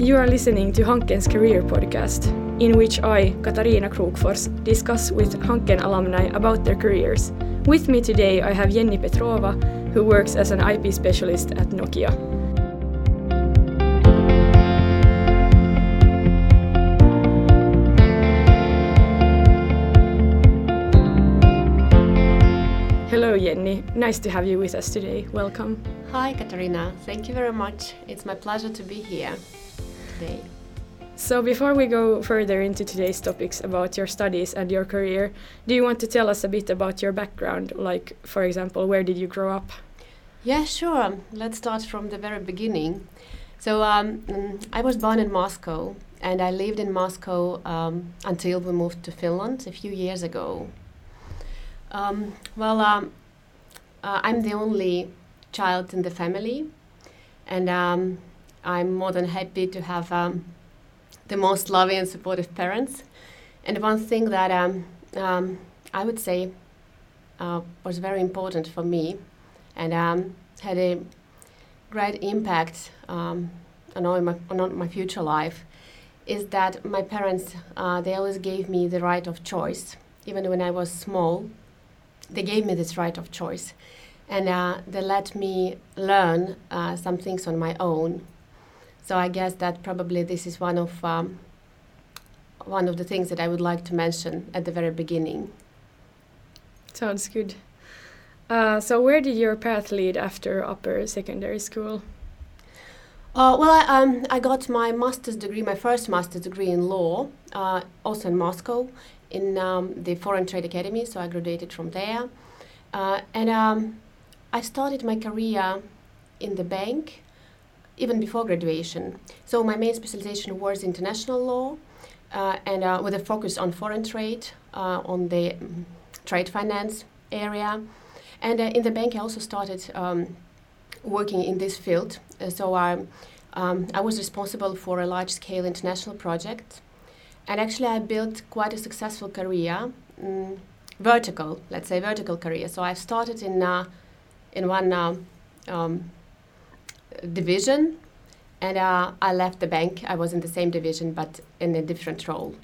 You are listening to Hanken's Career Podcast, in which I, Katarina Krokfors, discuss with Hanken alumni about their careers. With me today, I have Jenni Petrova, who works as an IP specialist at Nokia. Hello, Jenni. Nice to have you with us today. Welcome. Hi, Katarina. Thank you very much. It's my pleasure to be here today. So, before we go further into today's topics about your studies and your career, do you want to tell us a bit about your background? Like, for example, where did you grow up? Yeah, sure. Let's start from the very beginning. So, um, mm, I was born in Moscow and I lived in Moscow um, until we moved to Finland a few years ago. Um, well, um, uh, I'm the only child in the family, and um, I'm more than happy to have um, the most loving and supportive parents. And one thing that um, um, I would say uh, was very important for me and um, had a great impact um, on, my, on my future life is that my parents, uh, they always gave me the right of choice. Even when I was small, they gave me this right of choice. And uh, they let me learn uh, some things on my own so I guess that probably this is one of um, one of the things that I would like to mention at the very beginning. Sounds good. Uh, so where did your path lead after upper secondary school? Uh, well, I, um, I got my master's degree, my first master's degree in law, uh, also in Moscow, in um, the Foreign Trade Academy. So I graduated from there, uh, and um, I started my career in the bank even before graduation. So my main specialization was international law, uh, and uh, with a focus on foreign trade, uh, on the um, trade finance area, and uh, in the bank I also started um, working in this field. Uh, so I, um, I was responsible for a large-scale international project, and actually I built quite a successful career, mm, vertical, let's say vertical career. So I started in in one. Um, division and uh, I left the bank. I was in the same division but in a different role.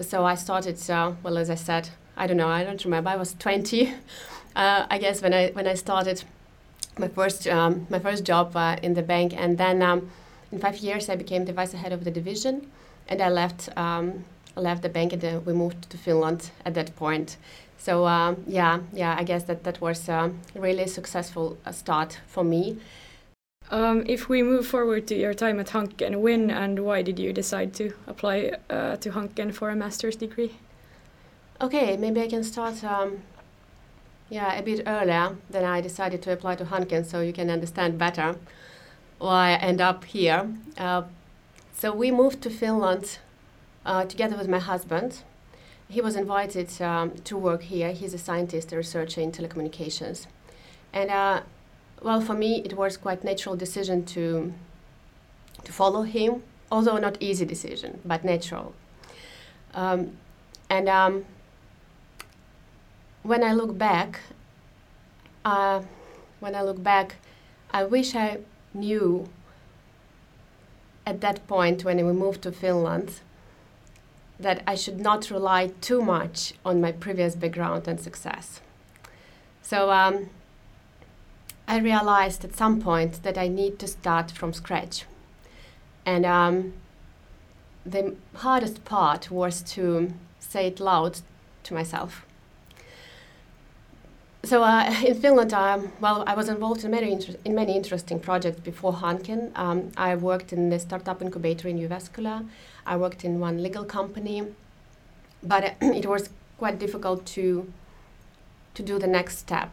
So I started, uh, well, as I said, I don't know, I don't remember. I was 20, uh, I guess, when I when I started my first um, my first job uh, in the bank, and then um, in five years I became the vice head of the division, and I left um, left the bank, and uh, we moved to Finland at that point. So um, yeah, yeah, I guess that that was a really successful uh, start for me. Um, if we move forward to your time at Hanken, when and why did you decide to apply uh, to Hanken for a master's degree? Okay, maybe I can start um, yeah, a bit earlier than I decided to apply to Hanken so you can understand better why I end up here. Uh, so we moved to Finland uh, together with my husband. He was invited um, to work here. He's a scientist, a researcher in telecommunications. And uh, well, for me, it was quite natural decision to to follow him, although not easy decision, but natural. Um, and um, when I look back, uh, when I look back, I wish I knew at that point when we moved to Finland that I should not rely too much on my previous background and success. So um, I realized at some point that I need to start from scratch. And um, the hardest part was to say it loud to myself. So uh, in Finland, um, well, I was involved in many inter- in many interesting projects before Hanken. Um, I worked in the startup incubator in Jyväskylä. I worked in one legal company, but it was quite difficult to to do the next step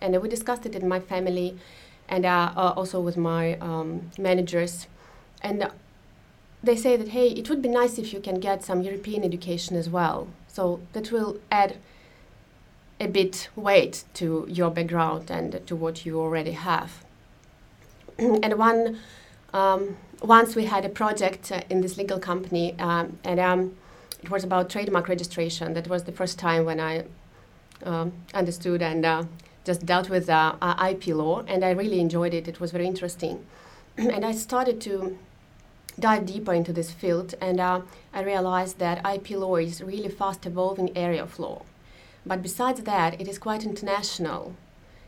and we discussed it in my family and uh, uh, also with my um, managers. And they say that hey it would be nice if you can get some european education as well. So that will add a bit weight to your background and to what you already have. And one um, once we had a project uh, in this legal company um, and um, it was about trademark registration. That was the first time when i um, understood and uh, just dealt with uh, IP law, and I really enjoyed it. It was very interesting, and I started to dive deeper into this field, and uh, I realized that IP law is really fast evolving area of law. But besides that, it is quite international.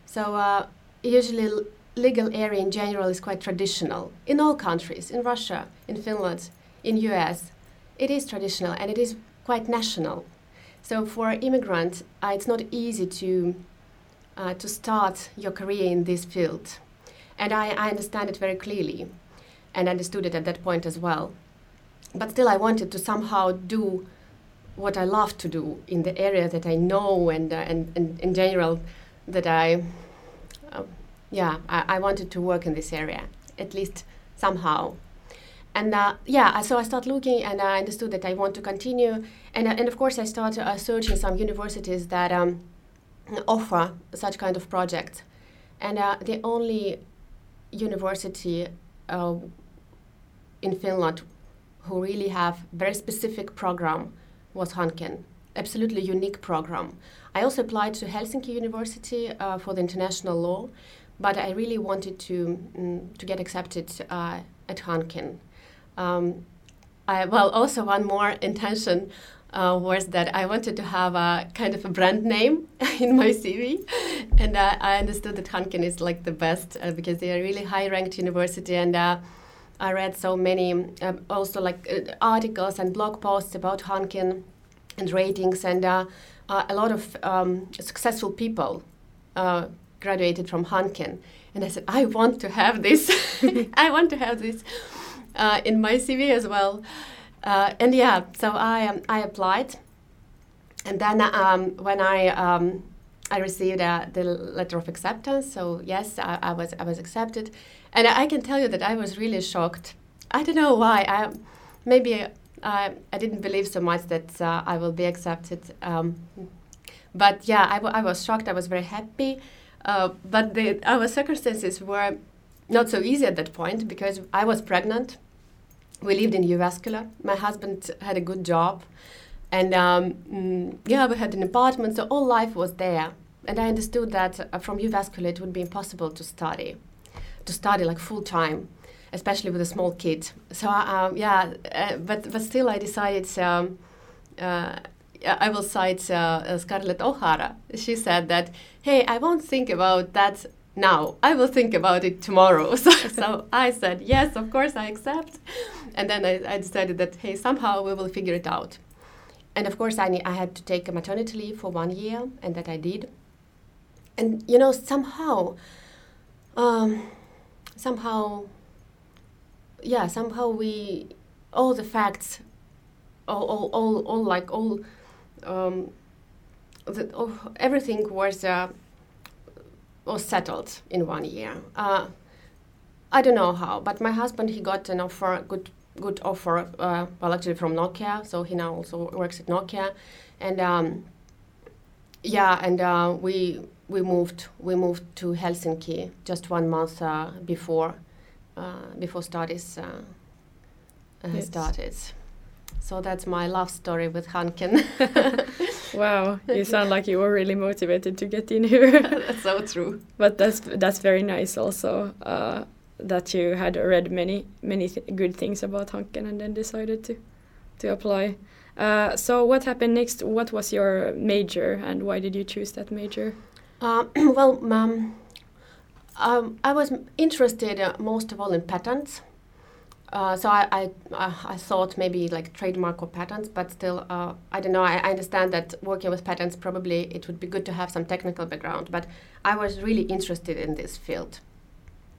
So uh, usually legal area in general is quite traditional in all countries, in Russia, in Finland, in US. It is traditional and it is quite national. So for immigrants, uh, it's not easy to uh, to start your career in this field, and I, I understand it very clearly, and understood it at that point as well. But still, I wanted to somehow do what I love to do in the area that I know and uh, and, and in general that I uh, yeah I, I wanted to work in this area at least somehow and uh, yeah, so I started looking and I understood that I want to continue. And, uh, and of course, I started uh, searching some universities that um, offer such kind of projects. And uh, the only university uh, in Finland who really have very specific program was Hanken. Absolutely unique program. I also applied to Helsinki University uh, for the international law, but I really wanted to mm, to get accepted at Hanken. Um, I, well, also one more intention uh, was that I wanted to have a kind of a brand name in my CV, and uh, I understood that Hanken is like the best uh, because they are really high-ranked university, and uh, I read so many um, also like uh, articles and blog posts about Hanken and ratings, and uh, a lot of um, successful people graduated from Hanken, and I said I want to have this, I want to have this in my CV as well. Uh, and yeah, so I um, I applied, and then um, when I um, I received uh, the letter of acceptance, so yes, I, I, was I was accepted, and I can tell you that I was really shocked. I don't know why. I maybe I, I didn't believe so much that uh, I will be accepted. Um, but yeah, I, I was shocked. I was very happy. Uh, but the, our circumstances were not so easy at that point because I was pregnant. We lived in Jyväskylä. My husband had a good job, and um, mm, yeah, we had an apartment, so all life was there. And I understood that uh, from Jyväskylä it would be impossible to study, to study like full time, especially with a small kid. So uh, yeah, uh, but but still I decided. Um, uh, I will cite uh, Scarlett O'Hara. She said that, "Hey, I won't think about that now i will think about it tomorrow. So, so, i said yes of course i accept. And then I, I, decided that hey somehow we will figure it out. And of course I, need, I had to take a maternity leave for one year and that i did. And you know somehow um, somehow yeah somehow we all the facts all all all, all like all um, the, oh, everything was uh, was settled in one year. Uh, I don't know how, but my husband he got an offer, good good offer, uh, well actually from Nokia, so he now also works at Nokia, and um, yeah, and uh, we we moved we moved to Helsinki just one month uh, before uh, before studies uh, yes. started. So that's my love story with Hanken. wow, you sound like you were really motivated to get in here. that's so true. But that's that's very nice also uh, that you had read many many th good things about Hanken and then decided to to apply. Uh, so what happened next? What was your major and why did you choose that major? Uh, well, um, um, I was interested uh, most of all in patents uh, so I, I, I thought maybe like trademark or patents, but still, uh, I don't know. I, I, understand that working with patents probably it would be good to have some technical background, but I was really interested in this field.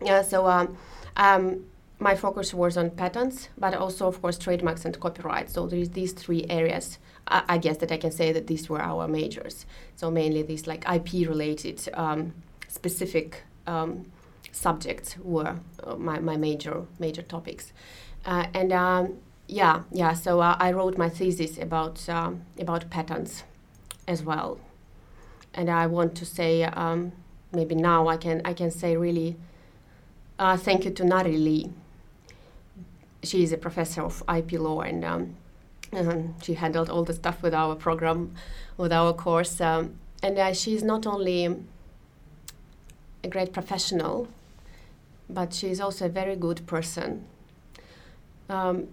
Yeah, so um, um, my focus was on patents, but also of course trademarks and copyright. So there is these three areas. I, I, guess that I can say that these were our majors. So mainly these like IP related um, specific um, subjects were uh, my, my major major topics, uh, and um, yeah yeah so uh, I wrote my thesis about um, about patents as well, and I want to say um, maybe now I can I can say really thank you to Nari Lee. She is a professor of IP law and. Um, she handled all the stuff with our program, with our course, um, and uh, she's not only a great professional but she's also a very good person. um,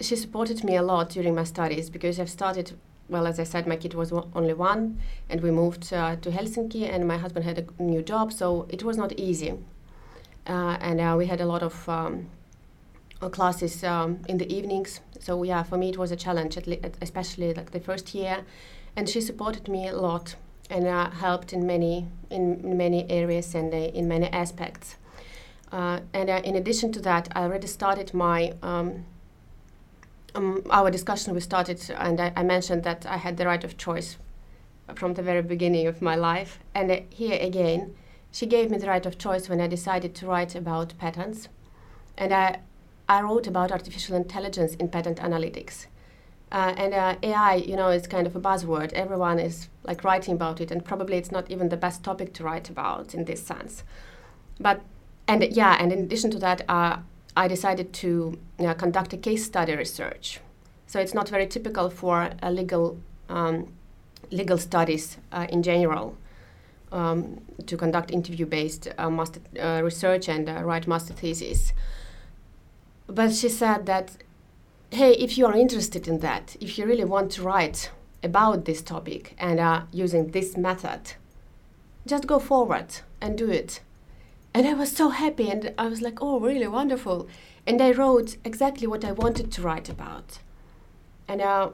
she supported me a lot during my studies because I've started. Well, as I said, my kid was only one, and we moved uh, to Helsinki, and my husband had a new job, so it was not easy. Uh, and uh, we had a lot of um, classes um, in the evenings. So yeah, for me it was a challenge, especially like the first year. And she supported me a lot and uh, helped in many in many areas and uh, in many aspects. Uh, and uh, in addition to that, I already started my um, um, our discussion. We started, and I, I, mentioned that I had the right of choice from the very beginning of my life. And uh, here again, she gave me the right of choice when I decided to write about patents, and I I wrote about artificial intelligence in patent analytics. Uh, and uh, AI, you know, is kind of a buzzword. Everyone is like writing about it, and probably it's not even the best topic to write about in this sense. But and yeah, and in addition to that, uh, I decided to conduct a case study research. So it's not very typical for a legal um, legal studies uh, in general um, to conduct interview-based uh, master uh, research and write master thesis. But she said that hey, if you are interested in that, if you really want to write about this topic and are using this method, just go forward and do it. And I was so happy, and I was like, oh, really wonderful. And I wrote exactly what I wanted to write about. And uh,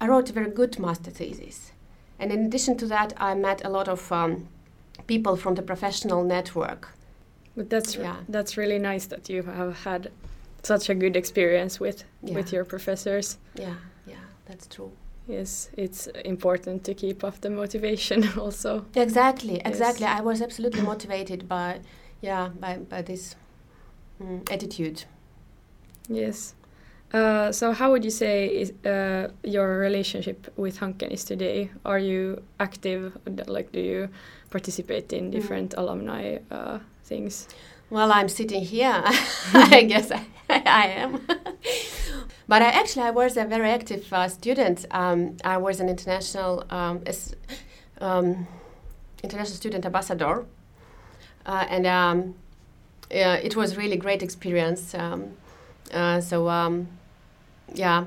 I wrote a very good master thesis. And in addition to that, I met a lot of um, people from the professional network. But that's yeah. that's really nice that you have had such a good experience with yeah. with your professors. Yeah, yeah, that's true. Yes, it's important to keep up the motivation also. Exactly, exactly. Yes. I was absolutely motivated by, yeah, by by this um, attitude. Yes. Uh, so, how would you say is, uh, your relationship with Hanken is today? Are you active? Like, do you participate in mm. different mm. alumni uh, things? Well, I'm sitting here. I guess I, I am. But I actually I was a very active uh, student. Um, I was an international um, um, international student ambassador, uh, and um, yeah, it was really great experience. Uh, so yeah,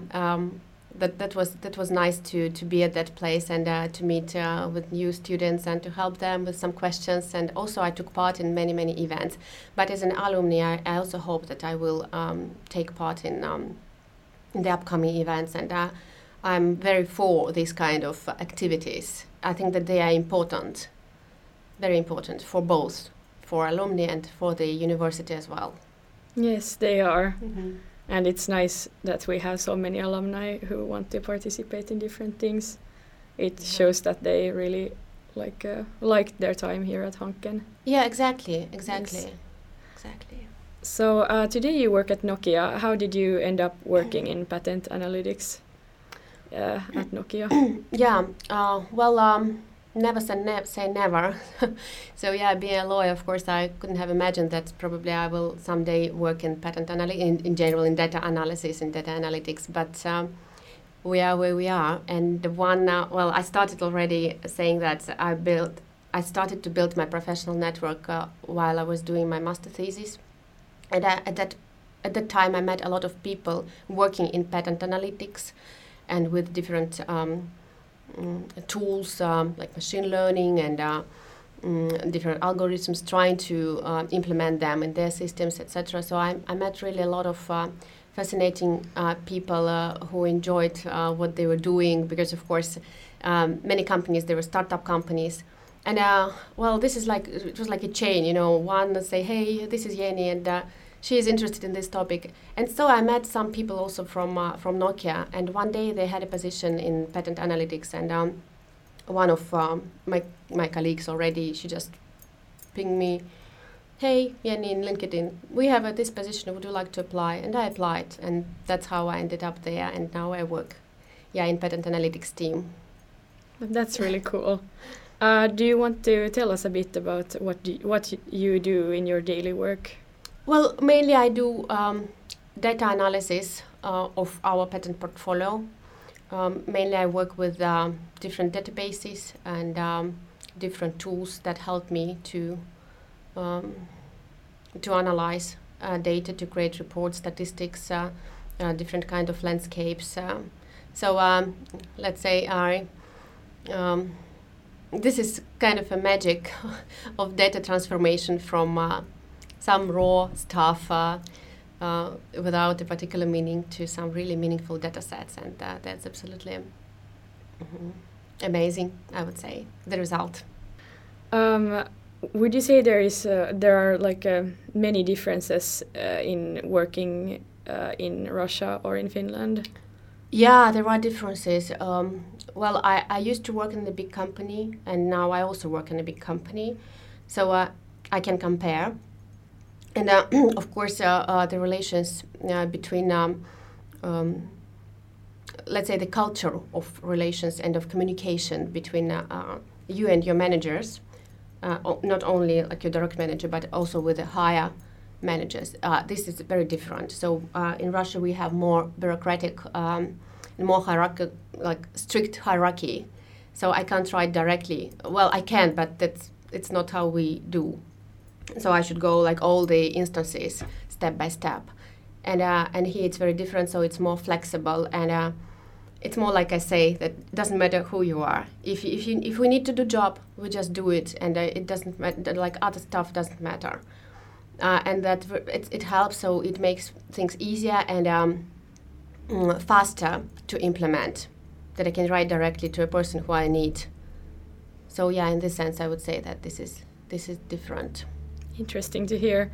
that that was that was nice to to be at that place and uh, to meet uh, with new students and to help them with some questions and also I took part in many many events but as an alumni I, I also hope that I will um, take part in um, in the upcoming events and uh, I'm very for these kind of activities I think that they are important very important for both for alumni and for the university as well yes they are mm -hmm and it's nice that we have so many alumni who want to participate in different things. It yeah. shows that they really like uh, liked their time here at Hanken. Yeah, exactly, exactly, yes. exactly. So uh, today you work at Nokia. How did you end up working in patent analytics uh, at Nokia? yeah, uh, well. Um, never say, ne- say never. so yeah, being a lawyer, of course, I couldn't have imagined that probably I will someday work in patent analytics, in, in general, in data analysis and data analytics. But um, we are where we are, and the one, uh, well, I started already saying that I built, I started to build my professional network uh, while I was doing my master thesis, and I, at that at that time I met a lot of people working in patent analytics, and with different. Um, Mm, tools um, like machine learning and uh, mm, different algorithms, trying to uh, implement them in their systems, etc. So I, I met really a lot of uh, fascinating uh, people uh, who enjoyed uh, what they were doing because, of course, um, many companies they were startup companies. And well, this is like it was like a chain, you know. One say, "Hey, this is Jenni," and she is interested in this topic. And so I met some people also from uh, from Nokia, and one day they had a position in patent analytics, and um, one of um, my my colleagues already she just pinged me, "Hey, Jenni in LinkedIn, we have a, this position. Would you like to apply?" And I applied, and that's how I ended up there. And now I work, yeah, in patent analytics team. That's really cool. Uh, do you want to tell us a bit about what do, what you do in your daily work? Well, mainly I do um, data analysis uh, of our patent portfolio. Um, mainly I work with uh, different databases and um, different tools that help me to um, to analyze uh, data to create reports, statistics, uh, uh, different kind of landscapes. Um, so let's say I. Um, this is kind of a magic of data transformation from uh, some raw stuff uh, uh, without a particular meaning to some really meaningful data sets, and uh, that's absolutely mm-hmm, amazing. I would say the result. Um, would you say there is uh, there are like uh, many differences in working in Russia or in Finland? Yeah, there are differences. Um, well, I, I used to work in a big company, and now I also work in a big company, so uh, I can compare. And uh, of course, uh, uh the relations uh, between, um, um, let's say, the culture of relations and of communication between uh, you and your managers, not only like your direct manager, but also with the higher managers. this is very different. So in Russia, we have more bureaucratic. Um, more hierarchy, like strict hierarchy. So I can't write directly. Well, I can, but that's it's not how we do. So I should go like all the instances step by step, and uh, and here it's very different. So it's more flexible and. Uh, it's more like I say that it doesn't matter who you are. If if you if we need to do job, we just do it, and uh, it doesn't matter. Like other stuff doesn't matter, uh, and that it, it helps. So it makes things easier and um, mm, faster to implement that I can write directly to a person who I need. So yeah, in this sense, I would say that this is this is different. Interesting to hear.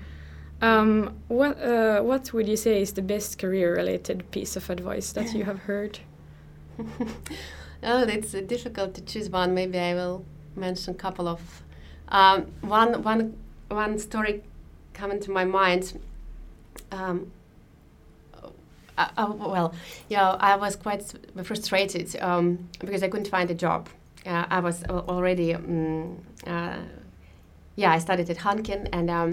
Um, what uh, what would you say is the best career-related piece of advice that you have heard? oh, it's uh, difficult to choose one. Maybe I will mention a couple of um, one one one story coming to my mind. Um, uh, uh, well, yeah, I was quite frustrated um, because I couldn't find a job. Uh, I was already, um, uh, yeah, I studied at Hanken, and um,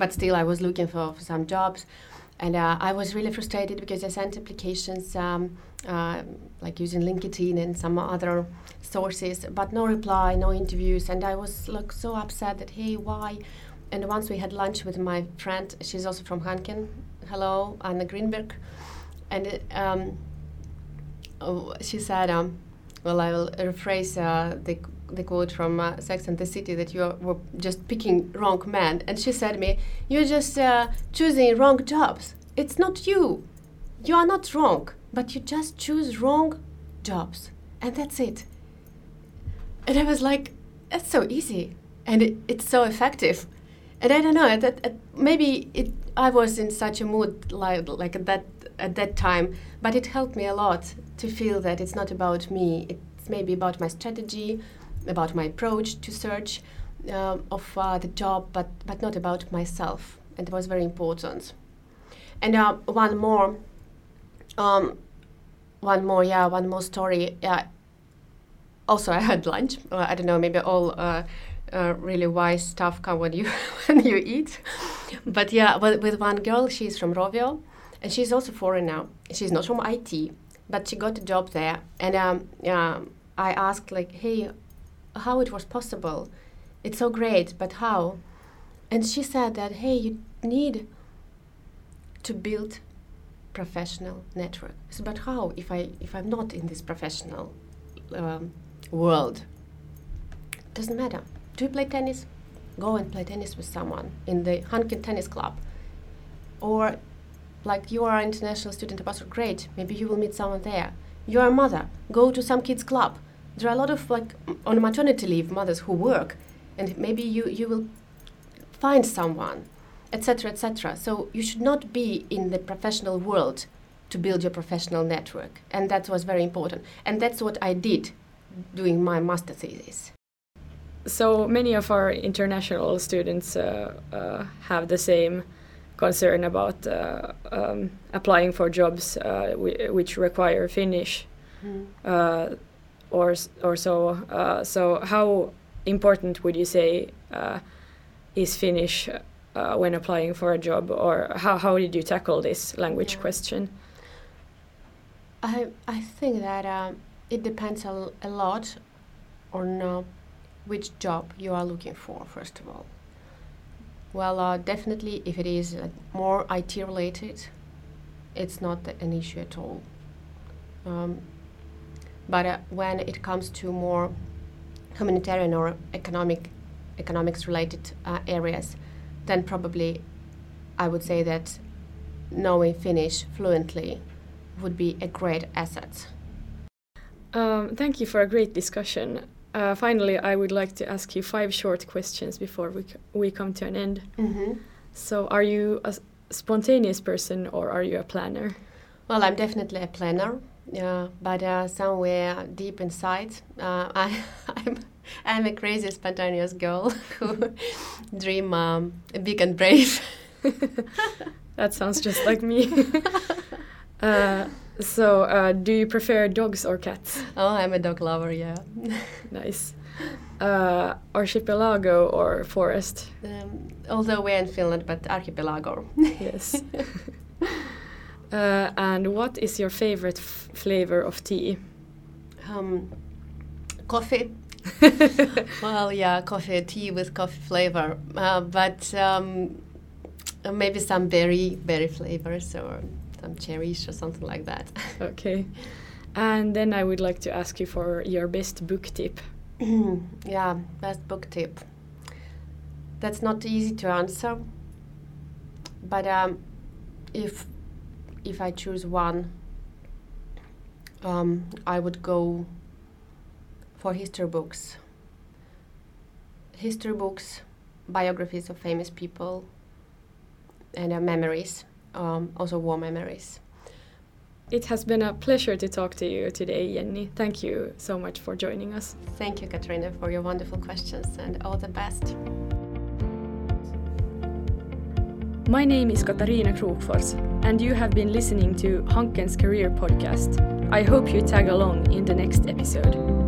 but still I was looking for, for some jobs, and uh, I was really frustrated because I sent applications um, uh, like using LinkedIn and some other sources, but no reply, no interviews, and I was like so upset that hey, why? And once we had lunch with my friend, she's also from Hanken. Hello, Anna Greenberg and um, oh, she said, um, well, I will rephrase uh, the, the quote from uh, Sex and the City that you were just picking wrong men. And she said to me, you're just uh, choosing wrong jobs. It's not you. You are not wrong, but you just choose wrong jobs. And that's it. And I was like, that's so easy. And it, it's so effective. And I don't know, that, that maybe it, I was in such a mood like, like at that at that time, but it helped me a lot to feel that it's not about me. It's maybe about my strategy, about my approach to search uh, of uh, the job, but but not about myself. And it was very important. And uh, one more, um, one more, yeah, one more story. Yeah. Also, I had lunch. I don't know, maybe all. Really wise stuff come when you when you eat, but yeah, with, with one girl, she's from Rovio, and she's also foreign now. She's not from IT, but she got a job there. And um, um, I asked like, hey, how it was possible? It's so great, but how? And she said that, hey, you need to build professional network. So, but how if I if I'm not in this professional um, world? Doesn't matter. Do you play tennis? Go and play tennis with someone in the Hanken Tennis Club, or like you are an international student ambassador, great. Maybe you will meet someone there. You are a mother. Go to some kids club. There are a lot of like on maternity leave mothers who work, and maybe you you will find someone, etc. etc. So you should not be in the professional world to build your professional network, and that was very important. And that's what I did doing my master thesis. So many of our international students uh, uh, have the same concern about uh, um, applying for jobs uh, which require Finnish mm. or or so. so how important would you say is Finnish when applying for a job, or how how did you tackle this language yeah. question? I I think that um, it depends a, a lot on uh, which job you are looking for. First of all, Well, uh, definitely, if it is like, more IT related, it's not an issue at all. Um, but uh, when it comes to more humanitarian or economic economics related uh, areas, then probably I would say that knowing Finnish fluently would be a great asset. Um, thank you for a great discussion. Uh, finally, I would like to ask you five short questions before we, we come to an end. Mm-hmm. So, are you a spontaneous person or are you a planner? Well, I'm definitely a planner. Yeah, but uh, somewhere deep inside, uh, I, I'm I'm a crazy spontaneous girl who dream um, big and brave. that sounds just like me. So, uh, do you prefer dogs or cats? Oh, I'm a dog lover. Yeah. nice. Uh, archipelago or forest? Um, although we're in Finland, but archipelago. yes. Uh, and what is your favorite flavor of tea? Um, coffee. well, yeah, coffee, tea with coffee flavor, uh, but um, maybe some berry, berry flavors or some cherries or something like that. okay. And then I would like to ask you for your best book tip. yeah, best book tip. That's not easy to answer, but um, if if I choose one, um, I would go for history books. History books, biographies of famous people, and uh, memories, um, also war memories. It has been a pleasure to talk to you today, Jenni. Thank you so much for joining us. Thank you, Katarina, for your wonderful questions and all the best. My name is Katarina Krokfors, and you have been listening to Hanken's Career Podcast. I hope you tag along in the next episode.